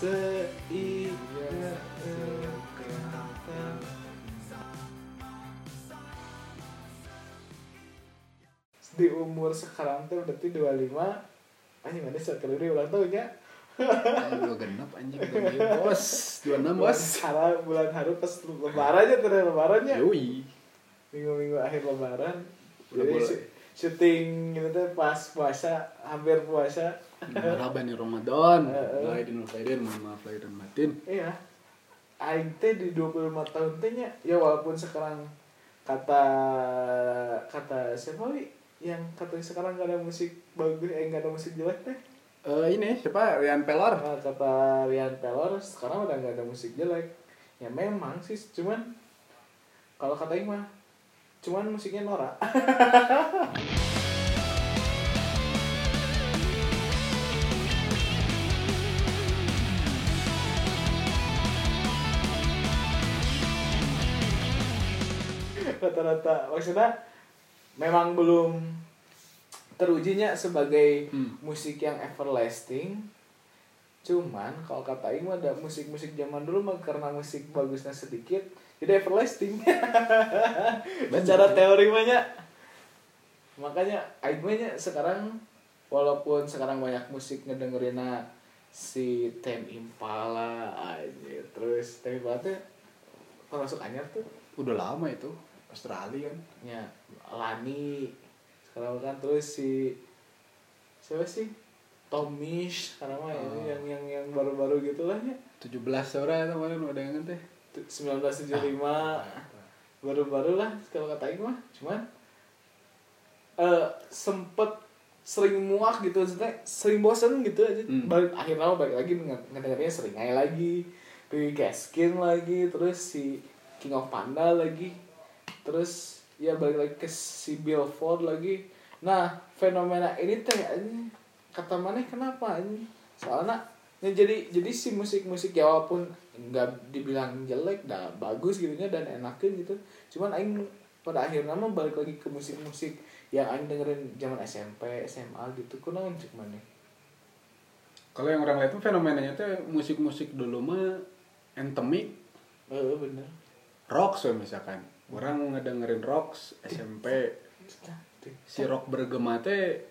di umur sekarang tuh berarti 25 anjing mana sekali ulang tahunnya Ayo genap anjing bos 26 bos bulan bulan haru pas lebaran aja tuh lebarannya Yoi minggu-minggu akhir lebaran Udah jadi boleh. Sy- syuting gitu tuh pas puasa hampir puasa. Marhaban nih Ramadan. Di Faidin mohon maaf lahir dan batin iya. Aing teh di 25 tahun teh nya ya walaupun sekarang kata kata siapa wi? Yang kata sekarang gak ada musik bagus eh gak ada musik jelek teh. Eh ini siapa? Rian Pelor. Nah, kata Rian Pelor sekarang udah nggak ada musik jelek. Ya memang sih cuman kalau kata mah cuman musiknya norak. Rata-rata. Maksudnya memang belum terujinya sebagai Hmm. musik yang everlasting. Cuman kalau kata mah ada musik-musik zaman dulu mah karena musik bagusnya sedikit jadi everlasting. Secara teori mah nya. makanya Aing sekarang walaupun sekarang banyak musik ngedengerin si Tem Impala aja terus Tem Impala tuh termasuk anyar tuh? Udah lama itu Australia kan. Nya Lani sekarang kan terus si siapa sih? Tomish sekarang mah Oh. ini yang yang yang baru-baru gitulah ya 17 sore itu kemarin udah yang teh 1975 baru-baru lah kalau kata mah. Cuman eh sempet sering muak gitu maksudnya sering bosen gitu aja. Hmm. balik akhirnya mah balik lagi nge- ngedengerinnya sering aja lagi. Baby Gaskin lagi terus si King of Panda lagi. Terus ya balik lagi ke si Billboard lagi. Nah fenomena ini teh ini kata mana kenapa ini soalnya ya jadi jadi si musik-musik ya walaupun nggak dibilang jelek dah bagus gitu nya dan enakin gitu. Cuman aing pada akhirnya mah balik lagi ke musik-musik yang aing dengerin zaman SMP SMA gitu kunaon cek mana Kalau yang orang lihat tuh fenomenanya tuh musik-musik dulu mah endemik eh bener. Rock so misalkan. Orang ngedengerin rock SMP si rock bergema teh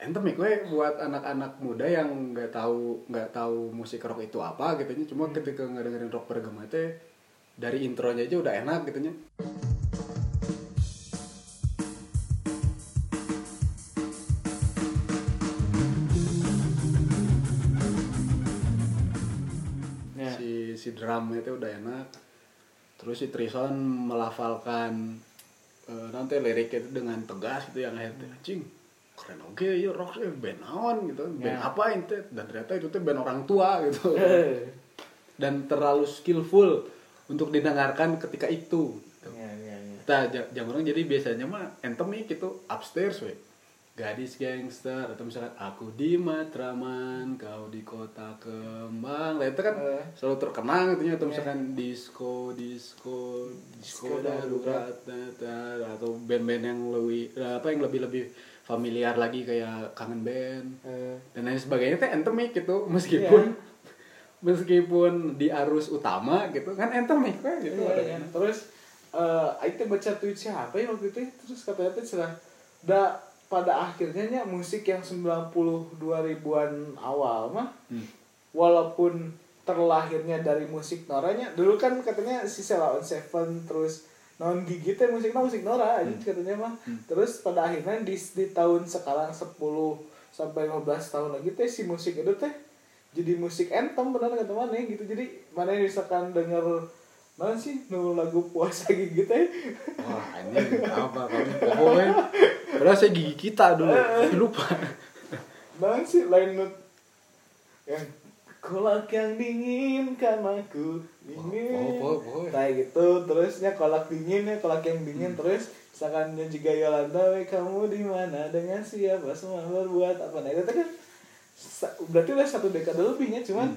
endemik we buat anak-anak muda yang nggak tahu nggak tahu musik rock itu apa gitu nya. Cuma ketika ngedengerin rock bergema teh dari intronya aja udah enak gitu nya. Ya si si drumnya itu udah enak. Terus si Trison melafalkan eh, nanti liriknya itu dengan tegas gitu yang akhirnya anjing keren oke ya rock eh, band naon gitu band Ya. apa itu dan ternyata itu tuh band orang tua gitu Eh. dan terlalu skillful untuk didengarkan ketika itu gitu. ya ya ya Nah, jam orang jadi biasanya mah endemik itu upstairs we. Gadis gangster atau misalkan aku di Matraman, kau di kota kembang. Nah, itu kan Eh. selalu terkenang gitu ya. atau Iya. misalkan disco, disco, disco Disco darurat atau band-band yang lebih apa yang lebih-lebih familiar lagi kayak kangen band Eh, dan lain sebagainya itu endemik gitu meskipun meskipun di arus utama gitu kan endemik kan gitu Iya, adanya. iya. terus eh Aing teh baca tweet siapa ya waktu itu ya? terus katanya teh cerah da pada akhirnya nya musik yang 90 2000-an awal mah Hmm. walaupun terlahirnya dari musik noranya dulu kan katanya si Sela on Seven terus non gigi teh musiknya musik Nora aja katanya mah. Terus pada akhirnya di, di tahun sekarang 10 sampai 15 tahun lagi teh si musik itu teh jadi musik anthem benar kata mana gitu. Jadi mana yang misalkan denger mana sih nu lagu puasa gigi teh? Wah, ini apa kamu? Pokoknya. Padahal saya gigi kita dulu, lupa. mana sih lain yang kolak yang dingin kan aku dingin Oh, oh, oh, oh. kayak gitu. Terusnya kolak dingin ya kolak yang dingin. Terus misalkan dan juga Yolanda we kamu di mana? Dengan siapa semua berbuat apa? Nah itu kan berarti udah satu dekade lebihnya cuman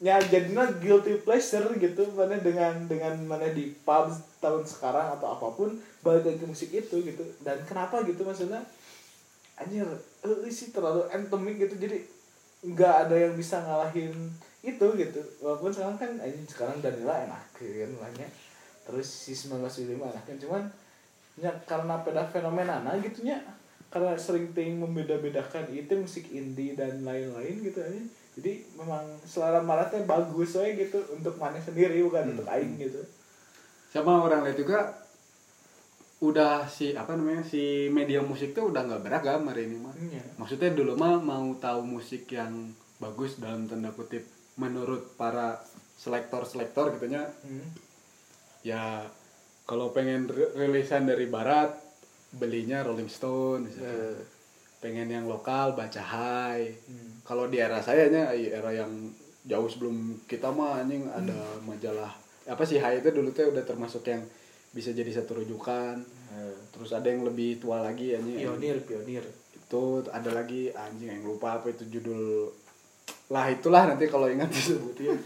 ya jadinya guilty pleasure gitu mana dengan dengan mana di pub tahun sekarang atau apa pun balik lagi ke musik itu gitu. Dan kenapa gitu? Maksudnya anjir eh sih terlalu anthemic gitu. Jadi nggak ada yang bisa ngalahin itu gitu. Walaupun sekarang kan anjing sekarang Danila enakeun banyak terus si 1975 enakeun cuman ya karena pada fenomena nah gitu nya karena sering ting membeda-bedakan itu musik indie dan lain-lain gitu aja jadi memang selera malatnya bagus soalnya gitu untuk mana sendiri bukan untuk aing gitu. Sama orang lihat juga udah si apa namanya si media musik tuh udah nggak beragam hari ini mah Iya. maksudnya dulu mah mau tahu musik yang bagus dalam tanda kutip menurut para selektor selektor gitunya Hmm. ya kalau pengen ri- rilisan dari barat belinya Rolling Stone misalnya. Eh, pengen yang lokal baca Hai hmm. kalau di era saya nya era yang jauh sebelum kita mah anjing ada majalah apa sih Hai itu dulu tuh udah termasuk yang bisa jadi satu rujukan. Eh, terus ada yang lebih tua lagi anjing. Pionir pionir. Itu ada lagi anjing yang lupa apa itu judul lah itulah nanti kalau ingat disebutin.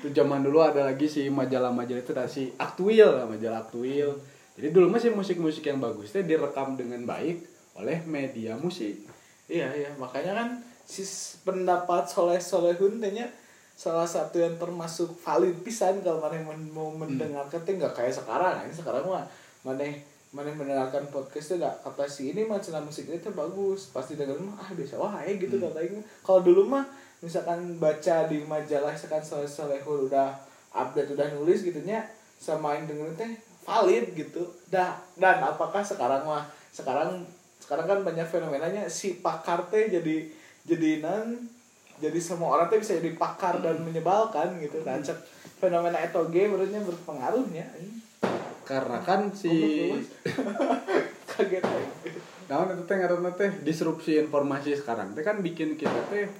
Itu zaman dulu ada lagi si majalah-majalah itu ada si Aktuil lah majalah Aktuil. Jadi dulu masih musik-musik yang bagus itu direkam dengan baik oleh media musik. Iya iya. Makanya kan si pendapat soleh solehun tanya salah satu yang termasuk valid pisan kalau mana mau mendengarkan teh nggak kayak sekarang. Ini sekarang mah mana mana mendengarkan podcast teh nggak kata si ini mah cina musik itu bagus. Pasti dengerin mah ah biasa wah gitu kata aing. kalau dulu mah misalkan baca di majalah misalkan soleh solehun udah update udah nulis gitunya sama yang dengerin teh valid gitu. Dah dan apakah sekarang mah sekarang sekarang kan banyak fenomenanya si pakar teh jadi jadi nan jadi semua orang teh bisa jadi pakar dan menyebalkan gitu. Nah cek fenomena etoge menurutnya berpengaruhnya. Karena kan si kaget naon itu teh ngaranna teh disrupsi informasi sekarang teh kan bikin kita teh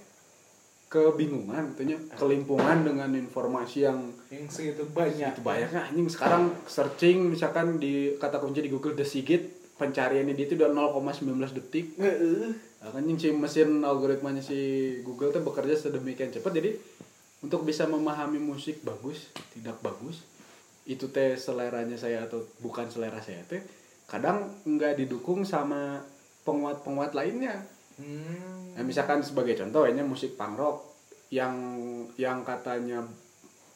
kebingungan gitu nya kelimpungan dengan informasi yang yang segitu banyak. itu banyaknya anjing sekarang searching misalkan di kata kunci di Google The Sigit pencariannya dia itu udah 0,19 detik. Nah, kan si mesin algoritmanya si Google tuh bekerja sedemikian cepat jadi untuk bisa memahami musik bagus tidak bagus itu teh seleranya saya atau bukan selera saya teh kadang nggak didukung sama penguat-penguat lainnya hmm. Nah, misalkan sebagai contoh ini musik punk rock yang yang katanya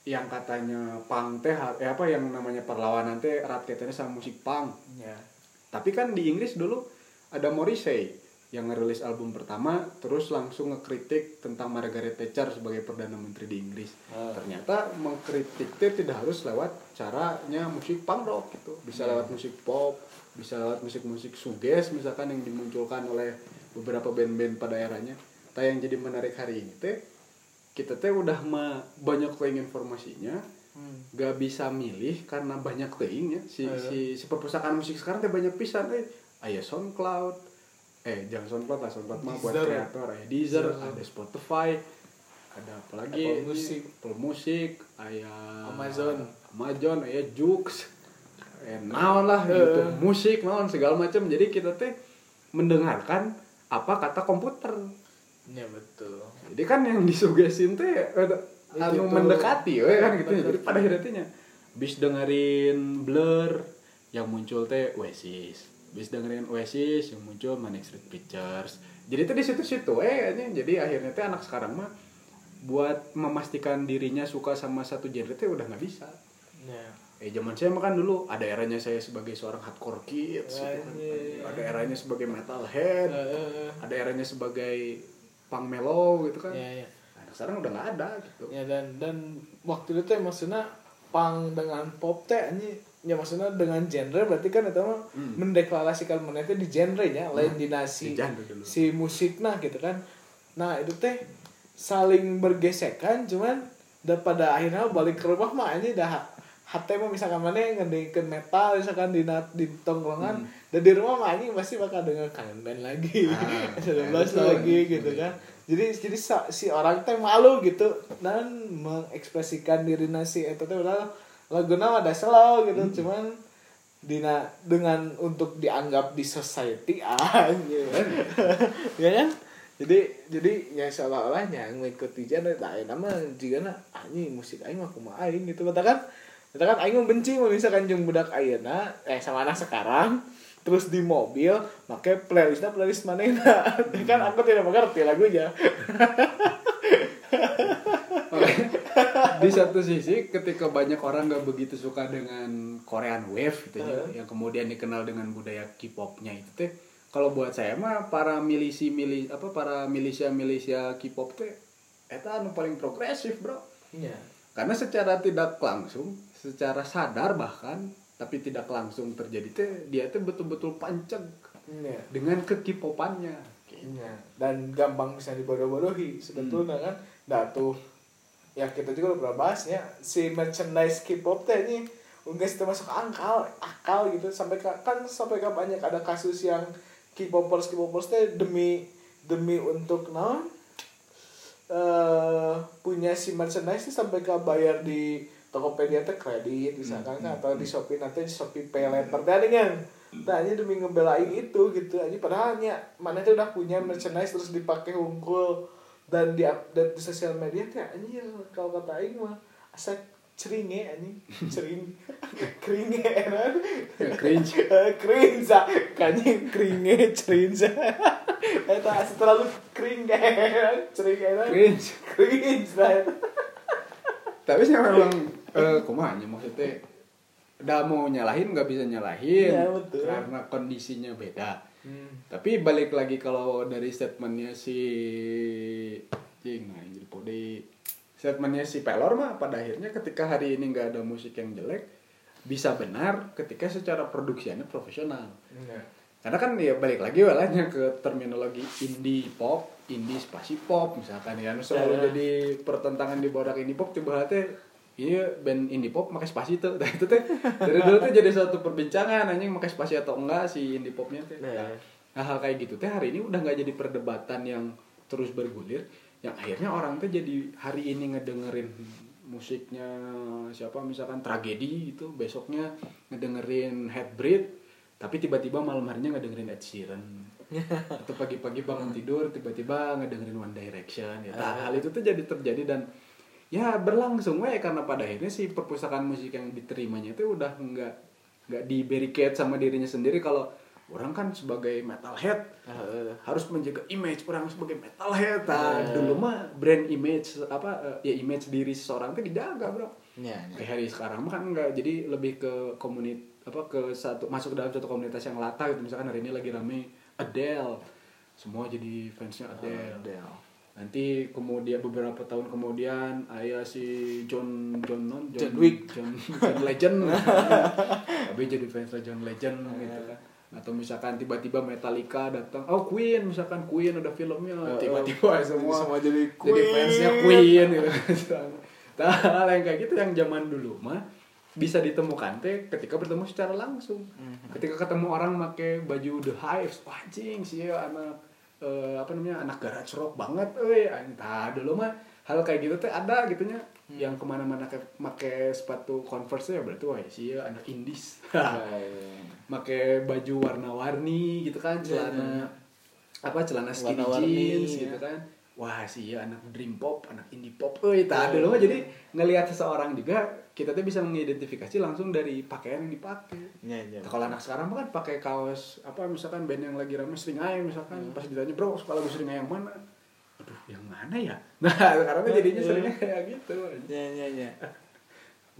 yang katanya punk teh eh apa yang namanya perlawanan teh erat kaitannya sama musik punk. ya Tapi kan di Inggris dulu ada Morrissey yang ngerilis album pertama terus langsung ngekritik tentang Margaret Thatcher sebagai perdana menteri di Inggris. Ah. Ternyata mengkritik teh tidak harus lewat caranya musik punk rock gitu. Bisa lewat musik pop, bisa lewat musik-musik suges misalkan yang dimunculkan oleh beberapa band-band pada eranya. Tapi yang jadi menarik hari ini teh kita teh udah banyak teuing informasinya, hmm. gak bisa milih karena banyak teuing ya. Si, Iya. si si perpustakaan musik sekarang teh banyak pisan eh aya SoundCloud, eh jangan SoundCloud lah SoundCloud mah buat kreator, aya Deezer, Deezer. ada Spotify, ada apa lagi? Apple? Music. Apple Music, aya Amazon. Amazon, aya Joox, eh naon lah Eh. YouTube musik naon segala macam. Jadi kita teh mendengarkan apa kata komputer. ya betul Jadi kan yang disugesin teh ada Ya, anu gitu. mendekati we kan gitu ya. Jadi pada akhirnya bis dengerin Blur yang muncul teh Oasis. Bis dengerin Oasis yang muncul Manic Street Pictures. Jadi itu di situ-situ eh kayaknya. Jadi akhirnya teh anak sekarang mah buat memastikan dirinya suka sama satu genre teh udah nggak bisa. ya Eh zaman saya makan dulu ada eranya saya sebagai seorang hardcore kids, gitu kan. Anjir. ada eranya sebagai metalhead, Heeh. ada eranya sebagai punk mellow gitu kan. ya ya Nah, sekarang udah nggak ada gitu. ya dan dan waktu itu teh maksudnya pang dengan pop teh anjing ya maksudnya dengan genre berarti kan itu mah Hmm. mendeklarasikan mana teh di genrenya lain di nasi di genre dulu. si musik nah gitu kan nah itu teh saling bergesekan cuman dan pada akhirnya balik ke rumah mah ini dah hati mah misalkan mana ngedengerin metal misalkan di di tongkrongan dan di rumah mah anjing pasti bakal denger kangen band lagi Ah, 19 betul. lagi gitu kan jadi jadi si orang teh malu gitu dan mengekspresikan diri nasi itu teh udah lagu nama ada slow gitu cuman dina dengan untuk dianggap di society ah gitu. ya kan? Jadi jadi ya seolah-olahnya mengikuti genre tak nah, nama jika na anjing musik aing mah kumaha aing gitu. Katakan katakan aing mah benci mun misalkan jeung budak ayeuna eh sama anak sekarang terus di mobil pakai playlistnya playlist manehna. Kan aku tidak mengerti lagunya di satu sisi ketika banyak orang nggak begitu suka dengan Korean Wave gitu ya yang kemudian dikenal dengan budaya K-popnya itu teh kalau buat saya mah para milisi milisi apa para milisia milisia K-pop teh eta anu paling progresif bro Iya. karena secara tidak langsung secara sadar bahkan tapi tidak langsung terjadi teh dia teh betul-betul panceg Iya. dengan kekipopannya Iya. Dan gampang bisa dibodoh-bodohi sebetulnya kan. Nah tuh ya kita juga udah pernah bahas ya si merchandise K-pop teh ini enggak itu masuk akal akal gitu. Sampai ka- kan sampai ke banyak ada kasus yang K-popers K-popers teh demi demi untuk naon? Eh punya si merchandise sampai ke bayar di Tokopedia teh kredit misalkan kan atau di Shopee nanti di Shopee Pay Later teh dengan nah ini demi ngebelain itu gitu aja padahalnya mana tuh udah punya merchandise terus dipakai unggul dan di update di sosial media teh anjir kalau kata aing mah asa ceringe anjing. Cering keringe enak. Ya, cringe cringe kayaknya keringe cringe eta asa terlalu kering cering enak. Cringe. Cringe lah tapi sih memang eh kumanya maksudnya udah mau nyalahin nggak bisa nyalahin. Iya, betul. karena kondisinya beda Hmm. tapi balik lagi kalau dari statementnya si jing nah jadi pode statementnya si pelor mah pada akhirnya ketika hari ini nggak ada musik yang jelek bisa benar ketika secara produksinya profesional Iya. karena kan ya balik lagi walanya ke terminologi indie pop indie spasi pop misalkan ya selalu Ya. jadi pertentangan di borak indie pop coba teh iya band indie pop pakai spasi tuh. Nah itu teh dari dulu tuh jadi suatu perbincangan anjing pakai spasi atau enggak si indie popnya teh. Nah. nah, hal kayak gitu teh hari ini udah nggak jadi perdebatan yang terus bergulir yang akhirnya orang tuh jadi hari ini ngedengerin musiknya siapa misalkan tragedi itu besoknya ngedengerin headbreed tapi tiba-tiba malam harinya ngedengerin Ed Sheeran. Atau pagi-pagi bangun tidur tiba-tiba ngedengerin One Direction ya. Nah, hal itu tuh jadi terjadi dan ya berlangsung we karena pada akhirnya si perpustakaan musik yang diterimanya itu udah nggak nggak di barricade sama dirinya sendiri. Kalau orang kan sebagai metalhead Heeh. harus menjaga image orang sebagai metalhead. Nah, dulu mah brand image apa eh, ya image diri seseorang itu dijaga bro. Iya. kayak hari sekarang mah kan enggak jadi lebih ke komunit apa ke satu masuk ke dalam satu komunitas yang lata gitu. Misalkan hari ini lagi rame Adele. Semua jadi fansnya Adele. Adele. Nanti kemudian beberapa tahun kemudian ayah si John John non John Wick. John, John Legend. Tapi jadi fans John Legend gitu kan. Atau misalkan tiba-tiba Metallica datang. Oh Queen misalkan Queen ada filmnya. Tiba-tiba semua semua jadi jadi Queen. fansnya Queen gitu. Nah hal yang kayak gitu yang zaman dulu mah bisa ditemukan teh ketika bertemu secara langsung. Ketika ketemu orang pakai baju The Hives. Wah anjing sih anak eh, apa namanya anak garage rock banget euy entah dulu mah hal kayak gitu teh ada gitunya yang ke mana-mana ke make sepatu converse ya berarti wah sih ya anak indies. Make baju warna-warni gitu kan celana apa celana skinny Warna-warni, jeans ya. gitu kan wah sih ya anak dream pop anak indie pop. Euy tah dulu mah jadi ngelihat seseorang juga kita tuh bisa mengidentifikasi langsung dari pakaian yang dipakai. Iya, iya. Nah, kalau anak sekarang kan pakai kaos apa misalkan band yang lagi rame seringai misalkan. Pas ditanya bro sekolah gue seringai yang mana? Aduh yang mana ya? Nah sekarang tuh jadinya seringnya kayak gitu. Ya, ya, ya.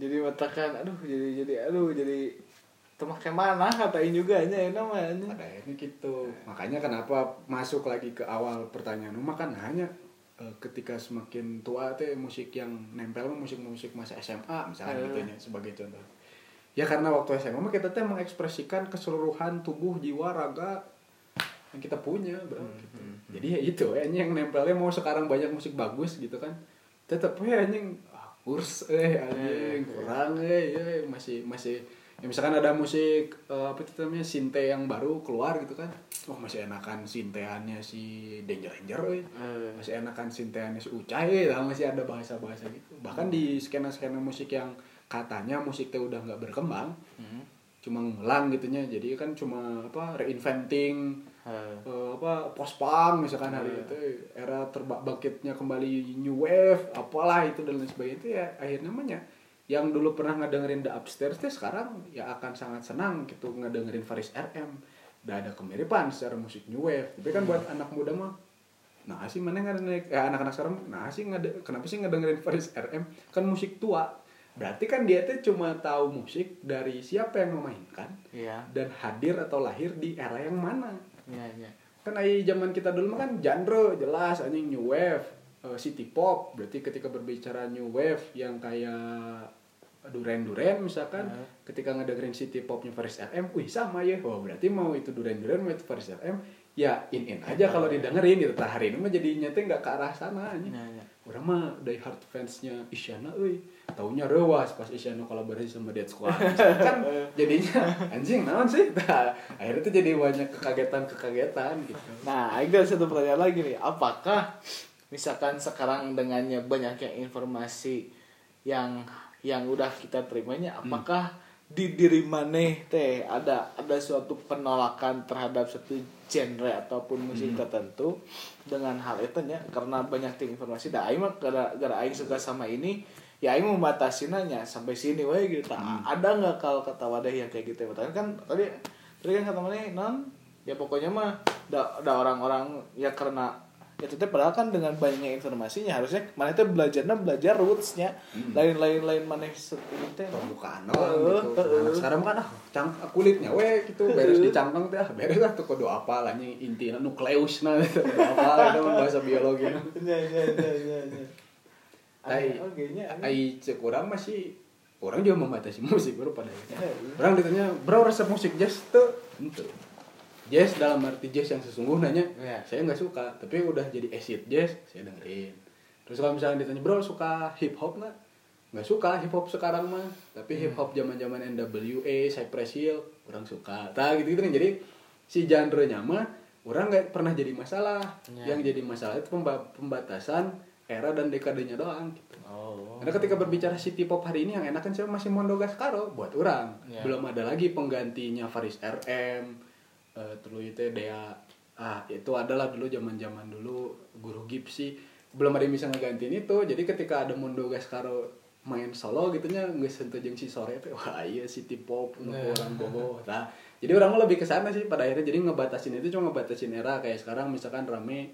Jadi matakan, aduh, jadi jadi aduh, jadi temak mana katain juga ya namanya. pada akhirnya gitu makanya kenapa masuk lagi ke awal pertanyaan rumah kan hanya eh, ketika semakin tua teh musik yang nempel musik-musik masa SMA misalnya Eh. gitu ya sebagai contoh ya karena waktu SMA kita teh mengekspresikan keseluruhan tubuh jiwa raga yang kita punya bro gitu. jadi ya itu ya yang nempelnya mau sekarang banyak musik bagus gitu kan tetap ya anjing ah, kurs eh anjing kurang eh ya, masih masih ya misalkan ada musik eh, apa itu namanya sinte yang baru keluar gitu kan wah masih enakan sinteannya si Danger Ranger eh. Eh. masih enakan sinteannya si Ucai lah masih ada bahasa-bahasa gitu bahkan di skena-skena musik yang katanya musiknya udah nggak berkembang Hmm. cuma ngulang gitunya jadi kan cuma apa reinventing Eh. eh, apa post punk misalkan hari itu era terbangkitnya kembali new wave apalah itu dan lain sebagainya itu ya akhirnya namanya yang dulu pernah ngedengerin The Upstairs teh sekarang ya akan sangat senang gitu ngedengerin Faris RM udah ada kemiripan secara musik new wave. Tapi kan buat anak muda mah nah sih mana nggak naik eh, anak-anak sekarang nah sih kenapa sih nggak dengerin Faris RM kan musik tua. Berarti kan dia tuh cuma tahu musik dari siapa yang memainkan Iya. dan hadir atau lahir di era yang mana. Iya, iya. kan ai zaman kita dulu mah kan genre jelas anjing new wave eh, city pop berarti ketika berbicara new wave yang kayak Duren Duren misalkan Heeh. ketika ngedengerin city popnya Faris RM wih sama ya. Oh berarti mau itu Duren Duren mau itu Faris RM ya in in aja kalau didengerin gitu. Hari ini mah jadi nyete nggak ke arah sana Iya, iya. orang mah die hard fansnya Isyana euy. Taunya rewas pas Isyana kolaborasi sama Dead Squad. Kan jadinya anjing naon sih? Tah, akhirnya tuh jadi banyak kekagetan-kekagetan gitu. Nah, ada satu pertanyaan lagi nih. Apakah misalkan sekarang dengannya banyaknya informasi yang yang udah kita terimanya, apakah di diri maneh teh ada ada suatu penolakan terhadap satu genre ataupun musik tertentu dengan hal itu nya? Karena banyak informasi dah aing mah gara gara aing suka sama ini ya aing membatasi nanya sampai sini wae gitu. Tah, ada nggak kalau kata wadah yang kayak gitu? Tadi kan tadi tadi kan kata mana non ya pokoknya mah da, da orang-orang ya karena ya itu teh padahal kan dengan banyaknya informasinya harusnya mana itu belajarnya belajar rootsnya lain-lain lain mana seperti teh pembukaan doang gitu. Anak sekarang kan ah cang kulitnya we gitu beres dicangkang teh ah, beres lah tuh kudu apa lah nya intinya nukleus nah gitu. Apa lah itu bahasa biologi nah. ya ya ya ya nya Ai cek masih orang juga membatasi musik baru pada akhirnya. Ya, iya. Orang ditanya, "Bro, resep musik jazz tuh?" Jazz dalam arti jazz yang sesungguhnya Iya. saya nggak suka, tapi udah jadi acid jazz, saya dengerin. Terus kalau misalnya ditanya, "Bro, suka hip hop nggak?" Nggak suka hip hop sekarang mah, tapi hip hop zaman-zaman NWA, Cypress Hill, orang suka. Nah, gitu-gitu kan. Jadi si genre-nya mah orang nggak pernah jadi masalah. Iya. Yang jadi masalah itu pemba- pembatasan era dan dekadenya doang gitu. oh Karena ketika berbicara city pop hari ini yang enak kan saya masih Mondo Gascaro buat orang. Ya. Belum ada lagi penggantinya Faris RM, eh terus itu Dea ah itu adalah dulu zaman-zaman dulu guru Gipsy belum ada yang bisa ngegantiin itu. Jadi ketika ada Mondo Gascaro main solo gitu nya nggak sentuh jeung si sore teh wah iya city pop untuk Nah. orang bobo nah jadi orang lebih ke sana sih pada akhirnya jadi ngebatasin itu cuma ngebatasin era kayak sekarang misalkan rame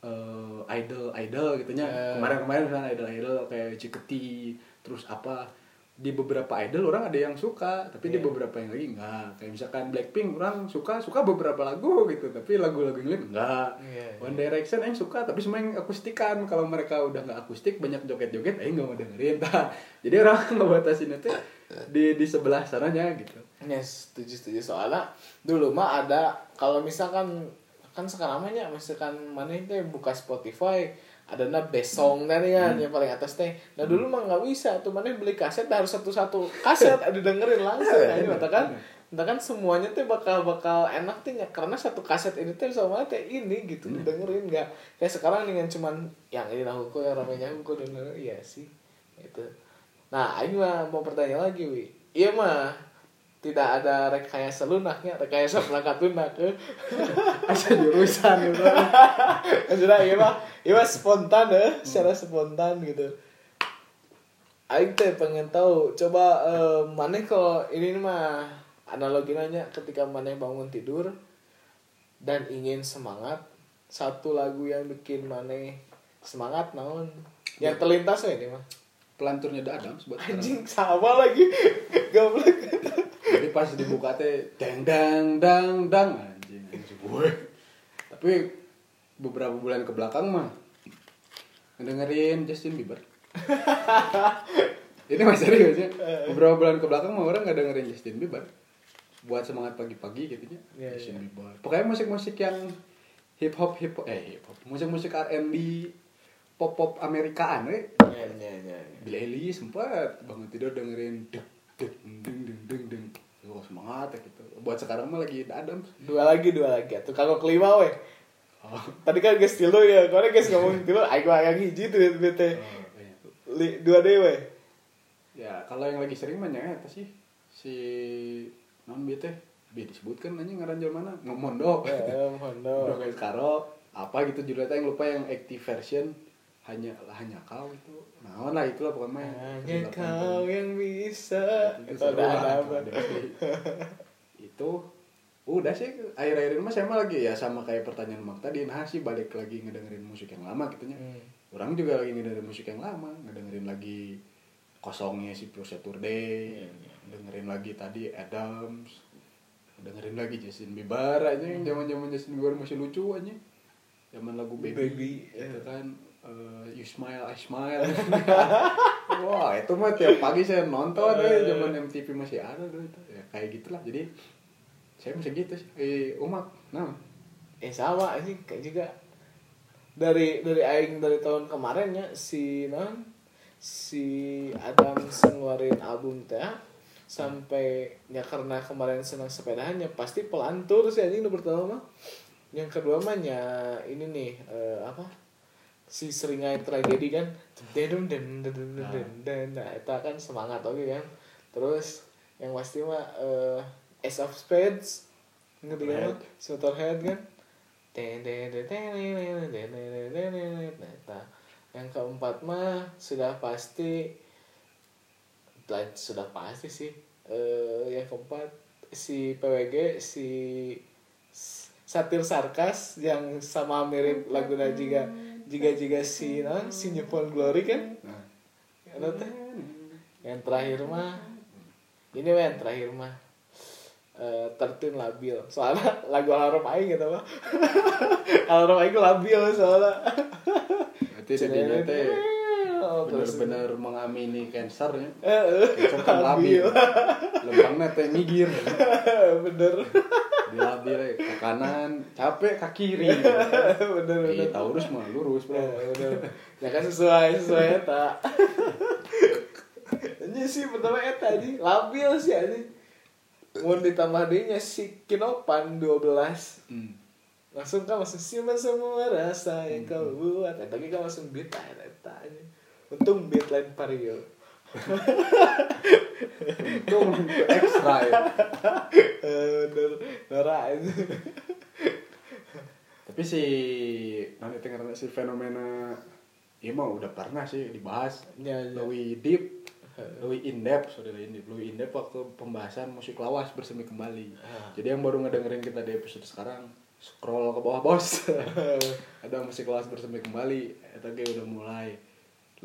eh idol idol gitu nya Eh. kemarin-kemarin misalnya idol idol kayak Ciketi terus apa di beberapa idol orang ada yang suka tapi di Iya. beberapa yang lagi enggak kayak misalkan Blackpink orang suka suka beberapa lagu gitu tapi lagu-lagu yang lain enggak Iya, iya. One Direction yang suka tapi semua yang akustikan kalau mereka udah nggak akustik banyak joget-joget eh nggak mau dengerin Tah. jadi orang ngebatasin itu di di sebelah sananya gitu Ya setuju setuju soalnya dulu mah ada kalau misalkan kan sekarang mah ya misalkan mana itu buka Spotify ada na best song tadi kan yang paling atas teh. Nah dulu mah nggak bisa tuh mana beli kaset harus satu-satu kaset. Ada dengerin langsung kan Bener, kan bener. kan semuanya tuh bakal bakal enak tuh ya karena satu kaset ini tuh sama teh ini gitu. Dengerin nggak. Kayak sekarang dengan cuman yang ini lah hukum yang ramenya hukum dan iya sih itu nah ini mah mau bertanya lagi wi. Iya mah tidak ada rekayasa lunaknya rekayasa perangkat lunak eh. asal jurusan gitu. Sudah iya mah iya mah spontan ya secara spontan gitu. Aing teh pengen tahu coba eh, mana kalau ini mah analogi nanya ketika mana bangun tidur dan ingin semangat satu lagu yang bikin mana semangat naon? Yang terlintas ya ini mah pelanturnya The Adams buat anjing sama lagi. Goblok. Jadi pas dibuka teh dang dang dang dang. Anjing anjing gue tapi beberapa bulan ke belakang mah ngedengerin Justin Bieber. Ini masih serius ya. Beberapa bulan ke belakang mah orang nggak dengerin Justin Bieber. Buat semangat pagi-pagi gitu ya. Iya, Justin iya. Bieber. Pokoknya musik-musik yang hip hop hip hop eh hip hop musik-musik R&B pop pop Amerikaan eh ya ya ya ya. Billie Eilish sempat bangun tidur dengerin deg deg deng deng deng deng. Oh, semangat ya gitu. Buat sekarang mah lagi The Adams dua lagi dua lagi. Tuh kagok kelima weh. Oh, tadi kan guys tilu ya kalau guys ngomong aing mah yang hiji tuh bete. Oh, iya. Dua deh weh. Ya kalau yang lagi sering nyanyi apa sih? Si non bete. Bi disebutkan nanya ngaranjol mana? Ngomondo ya Udah mohon kayak karo apa gitu judulnya yang lupa yang active version hanya hanya kau itu. Nah lah itulah pokoknya hanya kau yang bisa. Itu ada apa itu udah sih. Akhir-akhir ini mah saya mah lagi ya sama kayak pertanyaan mak tadi. Nah sih balik lagi ngedengerin musik yang lama gitunya Hmm. orang juga lagi ngedengerin musik yang lama. Ngedengerin lagi kosongnya si Pure Saturday. Iya, iya. dengerin lagi tadi Adams. Dengerin lagi Justin Bieber aja yang zaman zaman Justin Bieber masih lucu aja. Zaman lagu Baby, Baby, itu iya. kan eh, You Smile I Smile. Wah itu mah tiap pagi saya nonton deh zaman MTV masih ada dulu itu. Ya kayak gitulah. Jadi saya masih gitu sih. Eh umak nah. Eh sama ini kayak juga. Dari dari aing dari tahun kemarin ya si non si Adam ngeluarin album teh sampai ya karena kemarin senang sepedahannya pasti pelantur sih anjing nu pertama mah. Yang kedua mah nya ini nih eh, apa si seringai tragedi kan den den den den den nah itu kan semangat oke kan terus yang pasti mah eh, Ace of Spades ngerti kan Motorhead. kan den, den, den, den, den, den, den, den. Nah, yang keempat mah sudah pasti sudah pasti sih eh yang keempat si PWG si S- satir sarkas yang sama mirip lagu juga jika jika si non si Newfound Glory kan? Nah. Ada teh? Yang terakhir mah ini mah yang terakhir mah eh tertun labil. Soalnya lagu alarm aing gitu mah. Alarm aing labil soalnya. Berarti jadinya teh Oh, terus- bener-bener mengamini cancernya Eh, eh, cancer kan labil. Lempangnya teh migir bener labil eh, ke kanan capek ke kiri bener Iya, bener Taurus mah lurus bro Ya, bener. Ya kan sesuai sesuai eta. Ini sih pertama eta ini labil sih ini. Mau ditambah dehnya si Kinopan 12 Hmm. langsung kan langsung simpan semua rasa yang kau buat eta ge kan langsung beat eta aja. Untung beat lain vario. Itu ekstra ya. Norak. Tapi si nanti karena si fenomena ini mah udah pernah sih dibahas. Ya, ya. lebih deep lebih in depth sorry lebih in depth lebih in depth waktu pembahasan musik lawas bersemi kembali. Ah. jadi yang baru ngedengerin kita di episode sekarang scroll ke bawah bos. Ada musik lawas bersemi kembali itu ge udah mulai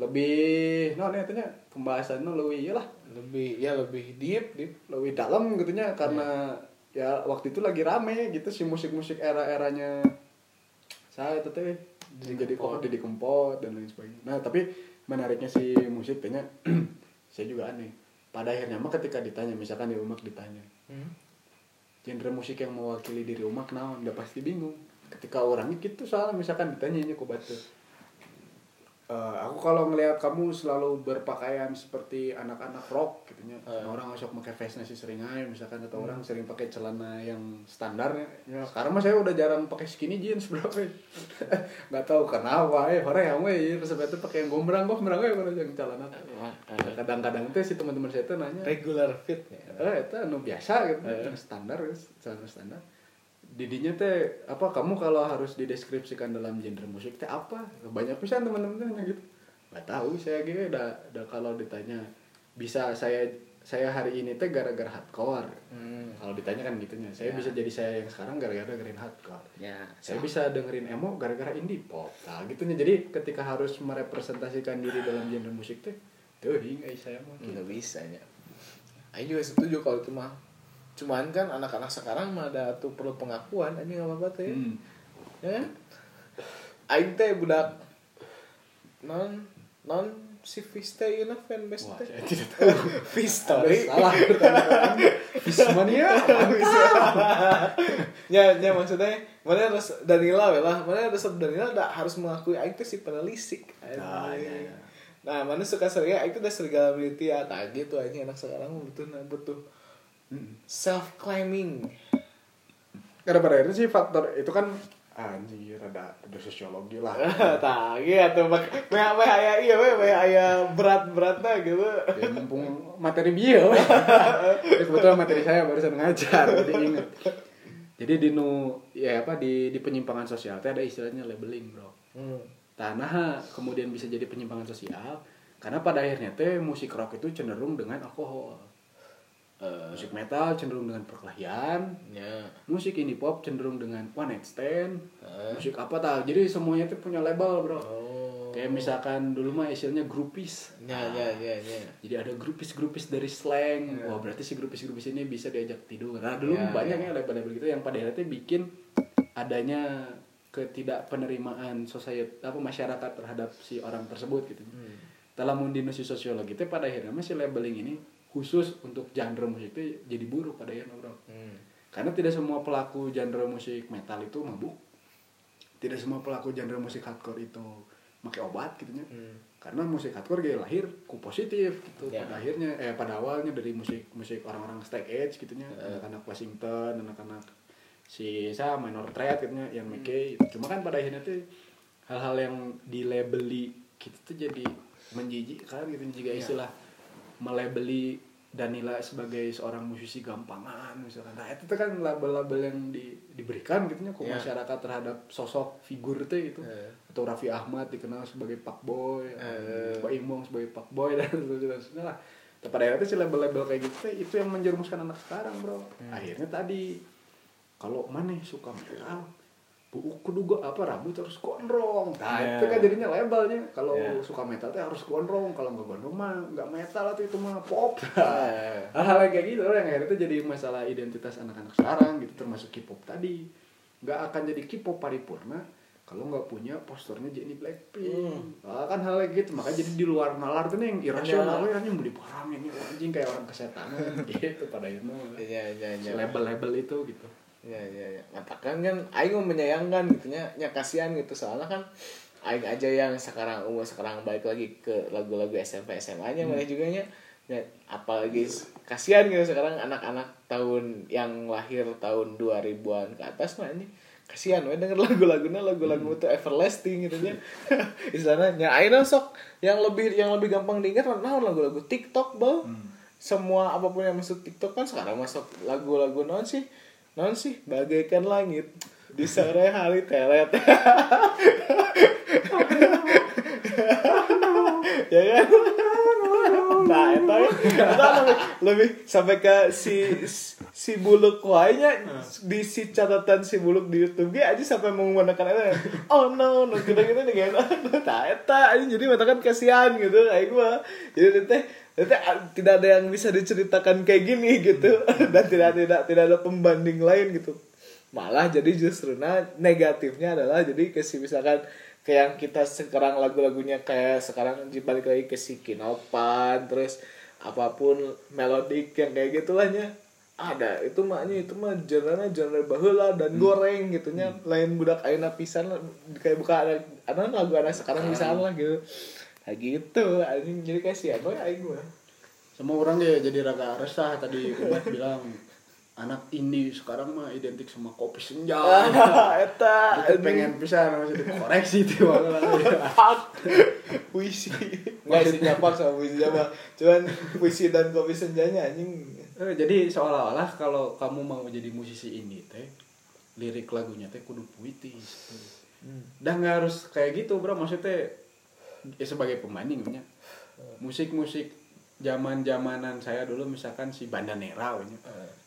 lebih no nih tanya pembahasannya lebih iyalah lebih ya lebih deep deep. lebih dalam gitunya karena ya waktu itu lagi rame gitu si musik-musik era-eranya saya itu teh jadi Kempot. kok Didi Kempot dan lain sebagainya. Nah, tapi menariknya si musik tehnya saya juga aneh. Pada akhirnya mah ketika ditanya misalkan di umak ditanya, Hmm. genre musik yang mewakili diri umak naon, udah pasti bingung. Ketika orangnya gitu soalnya misalkan ditanya ini kok batu. Eh, aku kalau ngelihat kamu selalu berpakaian seperti anak-anak rock gitu. Eh. Nah, orang sok pakai face nasi seringai misalkan atau orang sering pakai celana yang standarnya. Ya, sekarang mah saya udah jarang pakai skinny jeans bro. Nggak tahu kenapa eh orang yang we terus itu pakai yang gombrang gombrang we kalau yang celana. Kadang-kadang tuh si teman-teman saya tuh nanya, regular fit ya. eh itu anu biasa gitu yang standar guys celana standar didinya teh apa kamu kalau harus dideskripsikan dalam genre musik teh apa? Banyak pisan teman-teman gitu. Nggak tahu saya gitu udah udah kalau ditanya bisa saya saya hari ini teh gara-gara hardcore. Hmm. kalau ditanya kan gitunya. Saya Ya. bisa jadi saya yang sekarang gara-gara dengerin hardcore. Ya, saya bisa dengerin emo gara-gara indie pop. Nah gitunya. Jadi ketika harus merepresentasikan diri dalam genre musik teh tuh hingga saya mah nggak bisa ya. Aing juga setuju kalau itu mah cuman kan anak-anak sekarang mah ada tuh perlu pengakuan ini nggak apa-apa teh Hmm. ya? Aing teh budak non non si Vista ini fanbase Wah, teh saya tidak tahu. Salah. Bismania. ya ya maksudnya mana harus Danila lah mana resep Danila nggak harus mengakui Aing teh si penelisik Ah, iya, iya. nah mana suka sering Aing tuh udah serigala militia tak gitu aja anak sekarang butuh butuh self claiming Karena pada akhirnya sih faktor itu kan anjir ada ada sosiologi lah. tak gitu mak meh meh aya iya meh meh berat beratnya gitu ya mumpung materi bio. ya, kebetulan materi saya barusan ngajar jadi inget. Jadi di nu ya apa di di penyimpangan sosial teh ada istilahnya labeling, Bro. hmm. Tanah kemudian bisa jadi penyimpangan sosial karena pada akhirnya teh musik rock itu cenderung dengan alkohol. Eh, musik metal cenderung dengan perkelahian. Ya. Musik indie pop cenderung dengan one night stand. Eh. musik apa tal? Jadi semuanya tuh punya label bro. Oh. Kayak misalkan dulu mah istilahnya groupies. Ya ya ya ya. Jadi ada grupis-grupis dari slang. Wah berarti si grupis-grupis ini bisa diajak tidur. Nah dulu Ya, banyak ya. label-label gitu yang pada akhirnya bikin adanya ketidakpenerimaan society apa masyarakat terhadap si orang tersebut gitu. Hmm. dalam sosiologi itu pada akhirnya masih labeling ini khusus untuk genre musik itu jadi buruk pada bro Hmm. karena tidak semua pelaku genre musik metal itu mabuk tidak semua pelaku genre musik hardcore itu pakai obat gitu ya Hmm. karena musik hardcore gaya lahir ku positif gitu Ya. pada akhirnya eh pada awalnya dari musik musik orang-orang straight edge gitu nya Eh. anak-anak Washington anak-anak si saya minor threat gitu nya yang Hmm. make cuma kan pada akhirnya tuh hal-hal yang dilabeli gitu tuh jadi menjijikkan gitu juga Ya. istilah melabeli Danila sebagai seorang musisi gampangan misalkan nah itu kan label-label yang di- diberikan gitu nya ke Ya. masyarakat terhadap sosok figur itu gitu Eh. atau Raffi Ahmad dikenal sebagai Pak Boy, Eh. Pak Imong sebagai Pak Boy dan seterusnya lah. Tapi pada akhirnya sih label-label kayak gitu teh, itu yang menjerumuskan anak sekarang bro. Hmm. Akhirnya tadi kalau mana suka metal, kudu gua apa rambut harus gondrong. Nah Ya. itu kan jadinya labelnya. Kalau Ya. suka metal teh harus gondrong, kalau nggak gondrong mah nggak metal atau itu mah pop. Eh. Hal-hal yang kayak gitu yang akhirnya itu jadi masalah identitas anak-anak sekarang gitu termasuk K-pop tadi. Nggak akan jadi K-pop paripurna kalau nggak punya posternya Jennie Blackpink. Ah, kan hal kayak gitu makanya jadi di luar nalar tuh nih yang irasional ya anjing beli barang ini anjing kayak orang kesetanan gitu pada akhirnya ya ya ya label-label itu gitu. Ya ya ya. Katakan kan aing mau menyayangkan gitu nya. Nya kasihan gitu. Soalnya kan aing aja yang sekarang umur sekarang balik lagi ke lagu-lagu SMP SMA nya mana juga nya. Ya, apalagi kasihan gitu sekarang anak-anak tahun yang lahir tahun 2000-an ke atas mah ini kasihan we denger lagu-lagunya lagu-lagu itu everlasting gitu nya. Istilahnya nya aing sok yang lebih yang lebih gampang diingat nah lagu-lagu TikTok bal. Semua apa pun yang masuk TikTok kan sekarang masuk lagu-lagu non sih non sih bagaikan langit. Di sore hari telet. Ya kan nah itu itu lebih, lebih sampai ke si si buluk wainya di si catatan si buluk di YouTube ge aja sampai menggunakan itu oh no no kita kita nih kan nah eta aja. Jadi matakan kasihan gitu kayak gua. Jadi teh tidak ada yang bisa diceritakan kayak gini gitu. Dan tidak tidak tidak ada pembanding lain gitu. Malah jadi justru nah negatifnya adalah jadi ke si misalkan kayak yang kita sekarang lagu-lagunya kayak sekarang dibalik lagi ke si Kinopan terus apa pun melodik yang kayak gitulahnya ada. Itu maknya itu mah genre genre baheula dan goreng gitunya. Lain budak aina pisan kayak buka ada ada lagu anak sekarang bisa lah gitu kayak gitu anjing. Jadi kasihan we aing mah. Semua orang ya jadi raga resah tadi Ubat bilang anak indie sekarang mah identik sama kopi senja. eta Itu pengen bisa masih dikoreksi tuh Pak puisi. Nggak sih nyapak sama puisi apa cuman puisi dan kopi senjanya anjing. Eh, jadi seolah-olah kalau kamu mau jadi musisi indie teh lirik lagunya teh kudu puitis. Dan nggak harus kayak gitu bro. Maksudnya ya sebagai pembandingnya musik-musik zaman zamanan saya dulu misalkan si Bandanera we nya.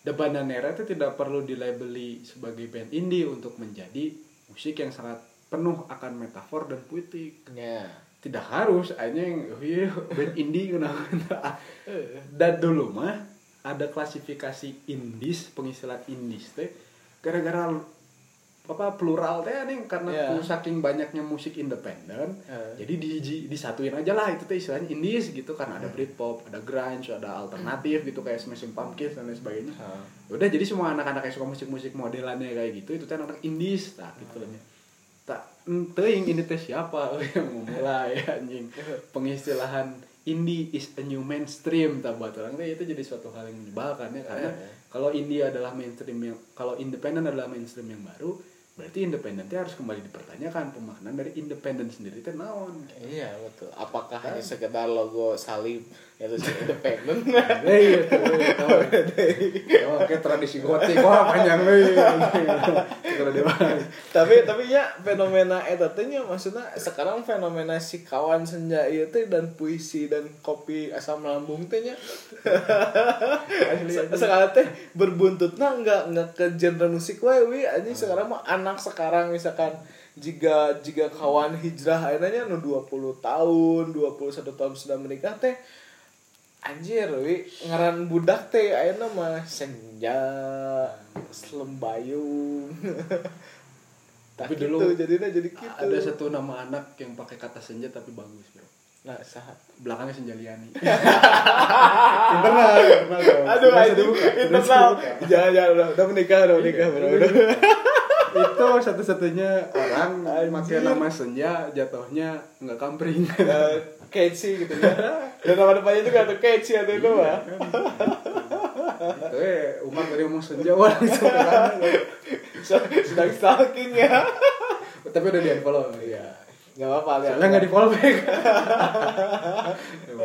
The Bandanera itu tidak perlu dilabeli sebagai band indie untuk menjadi musik yang sangat penuh akan metafor dan puitik. Ya. Tidak harus anjing iya band indie kenapa dan dulu mah ada klasifikasi indies pengistilan indies teh gara-gara apa plural teh nih karena Iya. ku saking banyaknya musik independen Eh. jadi di, disatuin aja lah itu teh istilahnya indies gitu karena ada Britpop ada grunge ada alternatif gitu kayak Smashing Pumpkins dan lain sebagainya Heeh. udah jadi semua anak-anak yang suka musik-musik modelannya kayak gitu itu kan anak indies tak gitu lah tak yang ini teh siapa yang memulai anjing pengistilahan indie is a new mainstream tak buat orang teh itu jadi suatu hal yang menyebalkan ya karena Eh. kalau indie adalah mainstream yang kalau independen adalah mainstream yang baru berarti independen teh harus kembali dipertanyakan pemaknaan dari independen sendiri teh naon? Iya betul. Apakah hanya sekedar logo salib ya independen. Eh, iya tuh, iya, kayak tradisi gotik wah panjang. Kalau dibahas. tapi tapi ya fenomena eta teh nya maksudnya sekarang fenomena si kawan senja ieu teh dan puisi dan kopi asam lambung teh nya. Se- sekarang teh berbuntutnya enggak enggak ke genre musik wae wi anjing sekarang mah anak sekarang misalkan jika jika kawan hijrah akhirnya nu 20 tahun 21 tahun sudah menikah teh anjir wi ngaran budak teh ayeuna mah senja selembayung Tapi Tak dulu gitu, jadinya jadi gitu Ada satu nama anak yang pakai kata senja tapi bagus, Bro. nah sahat Belakangnya Senjaliani. internal, internal. dong. aduh internal jangan jangan udah, menikah udah menikah bro udah itu satu-satunya orang pakai Anjir. nama senja jatuhnya nggak kampring Eh, catchy gitu ya. Dan nama depannya juga tuh catchy atau itu mah itu eh umat dari ngomong senja wah langsung ke kanan. sedang stalking ya. Tapi udah di unfollow ya nggak apa-apa lihat. Soalnya nggak di fallback ya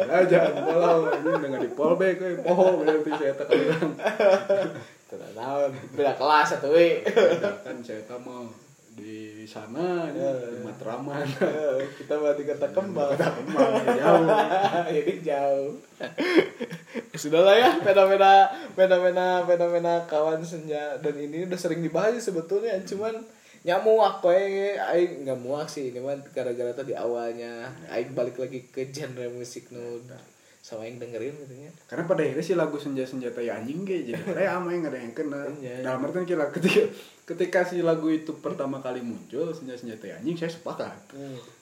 udah jangan follow ini udah nggak di fallback eh poho berarti saya tak bilang tidak tahu beda kelas atau Beda kan saya tak mau di sana Ya, di Matraman. Eh, kita berarti kata kembang. Kemang jauh. Jadi jauh. Sudah lah ya fenomena fenomena fenomena kawan senja dan ini udah sering dibahas sebetulnya cuman nyamuak we aing nggak muak sih ini mah gara-gara tadi awalnya aing balik lagi ke genre musik nu sama yang dengerin gitu nya karena pada akhirnya sih lagu senja senjata ya anjing ge jadi kayak ama yang ada yang kena. Iya. dalam artian kira ketika ketika si lagu itu pertama kali muncul senja senjata ya anjing saya sepakat.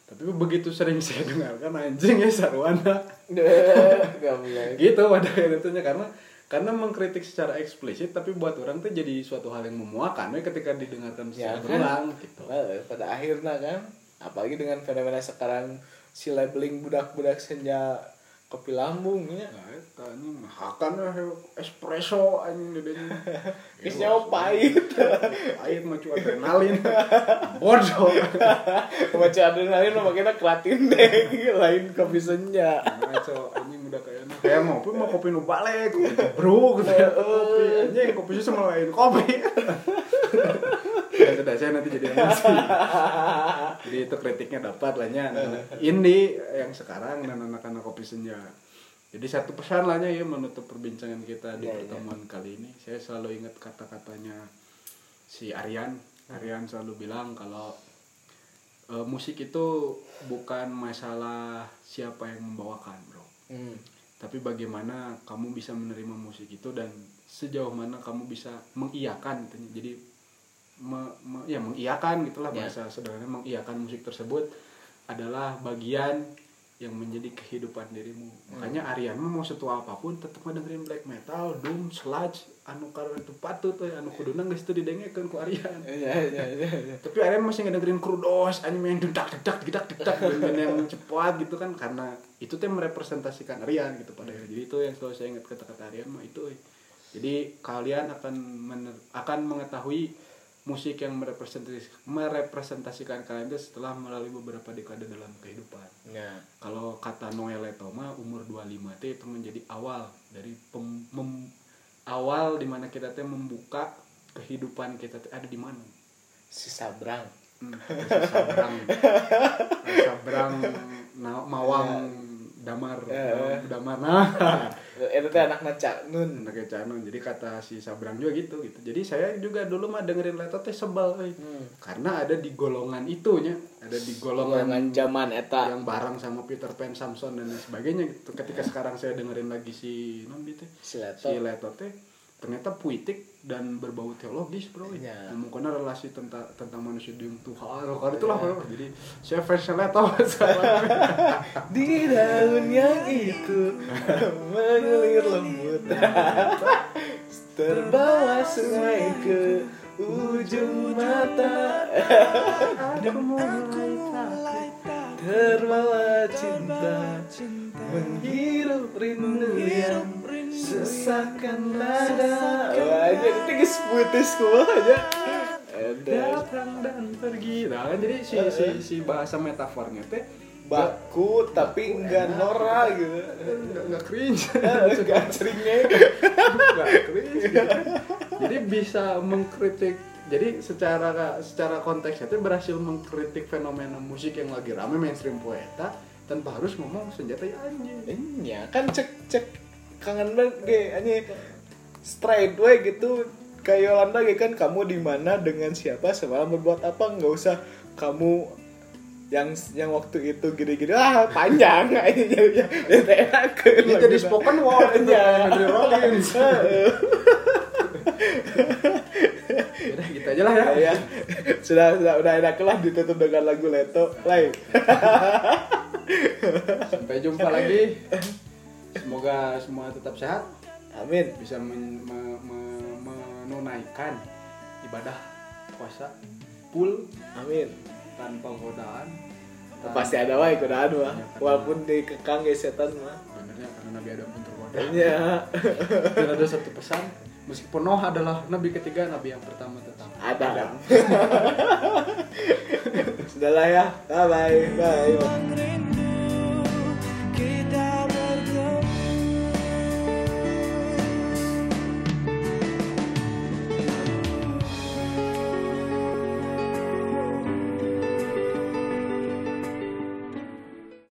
Tapi begitu sering saya dengarkan anjing ya sarwana. Gitu pada akhirnya karena karena mengkritik secara eksplisit tapi buat orang tuh jadi suatu hal yang memuakan we ketika didengarkan Ya, secara kan? berulang gitu. Well, pada akhirnya kan apalagi dengan fenomena sekarang si labeling budak-budak senja kopi lambung ya Nah, anjing makan we espresso anjing dedenya. Geus nyawa pahit. Pahit mah cuma adrenalin. Bodoh. Baca adrenalin lo makanya keratin deh lain kopi senja. Ngaco anjing udah kayak. Kayak ngopi mah kopi nu balik, kopi bro gitu. Kopi anjing kopi sama lain kopi. Ya sudah saya nanti jadi emosi. Jadi itu kritiknya dapat lah nya. Ini yang sekarang dan anak-anak kopi senja. Jadi satu pesan lahnya ya menutup perbincangan kita di Ya, ya. pertemuan kali ini. Saya selalu ingat kata-katanya si Aryan. Aryan selalu bilang kalau e, musik itu bukan masalah siapa yang membawakan, bro. Hmm. Tapi bagaimana kamu bisa menerima musik itu dan sejauh mana kamu bisa mengiyakan. Jadi me- me- ya mengiyakan gitulah Ya. bahasa sederhana mengiyakan musik tersebut adalah bagian yang menjadi kehidupan dirimu. Makanya Aryan mau setua apa pun tetap dengerin black metal, doom, sludge, anu karena itu patut we, anu kuduna geus teu didengekeun ku Aryan. Iya iya iya. iya. Tapi Aryan masih ngedengerin krudos, anime yang dedak dedak dedak dedak yang cepat gitu kan karena itu tuh merepresentasikan Aryan gitu pada. Jadi itu yang selalu saya ingat kata-kata Aryan mah itu. eh. Jadi kalian akan mener- akan mengetahui musik yang merepresentasi merepresentasikan kalian itu setelah melalui beberapa dekade dalam kehidupan. Ya. Kalau kata Noel Letoma umur 25 teh itu menjadi awal dari pem- mem- awal di mana kita teh membuka kehidupan kita teh ada di mana. Si Sabrang. Hmm, ada sabrang sabrang na- mawang damar Eh. damar nah Itu teh anak Cak Nun. Anaknya Canon jadi kata si sabrang juga gitu gitu jadi saya juga dulu mah dengerin Leto teh sebel. Hmm. karena ada di golongan itunya ada di golongan Golongan zaman eta. yang bareng sama Peter Pan Samson dan lain sebagainya gitu ketika sekarang saya dengerin lagi si non gitu Si Leto. si Leto teh ternyata puitik dan berbau teologis bro. Iya. ngomongnya relasi tentang tentang manusia dengan Tuhan kalau itulah bro. Jadi saya Leto sekarang Di daun yang itu mengalir lembut. Terbawa sungai ke ujung mata. Aku mulai Terbawa cinta. Menghirup rindu yang Sesakkan Wah aja itu putus kuah aja. Datang dan pergi. Nah kan jadi si si si bahasa metafornya teh baku tapi enggak norak gitu. Nggak nggak cringe. Enggak ceringnya nggak cringe gitu. Jadi bisa mengkritik jadi secara secara konteks itu berhasil mengkritik fenomena musik yang lagi rame mainstream poeta tanpa harus ngomong senjata anjing. Iya kan cek cek kangen banget ge. Anjing. Straight way gitu. Kayak Yolanda ge kan kamu di mana? Dengan siapa? Semalam berbuat apa? Nggak usah. Kamu yang yang waktu itu gini-gini. Ah panjang. Ini jadi ini jadi spoken word. Henry Rollins. Udah gitu aja lah ya. Ya sudah sudah udah enak lah ditutup dengan lagu Leto. Lain sampai jumpa lagi semoga semua tetap sehat. Amin. Bisa men- me- me- menunaikan ibadah puasa full. Amin. Tanpa godaan. Tan- pasti ada wae godaan mah. Walaupun dikekang ge setan mah. Sebenarnya karena Nabi Adam pun tergoda ya dan ada satu pesan meskipun Noah adalah Nabi ketiga Nabi yang pertama tetap. Ada. Sudahlah ya. Bye bye bye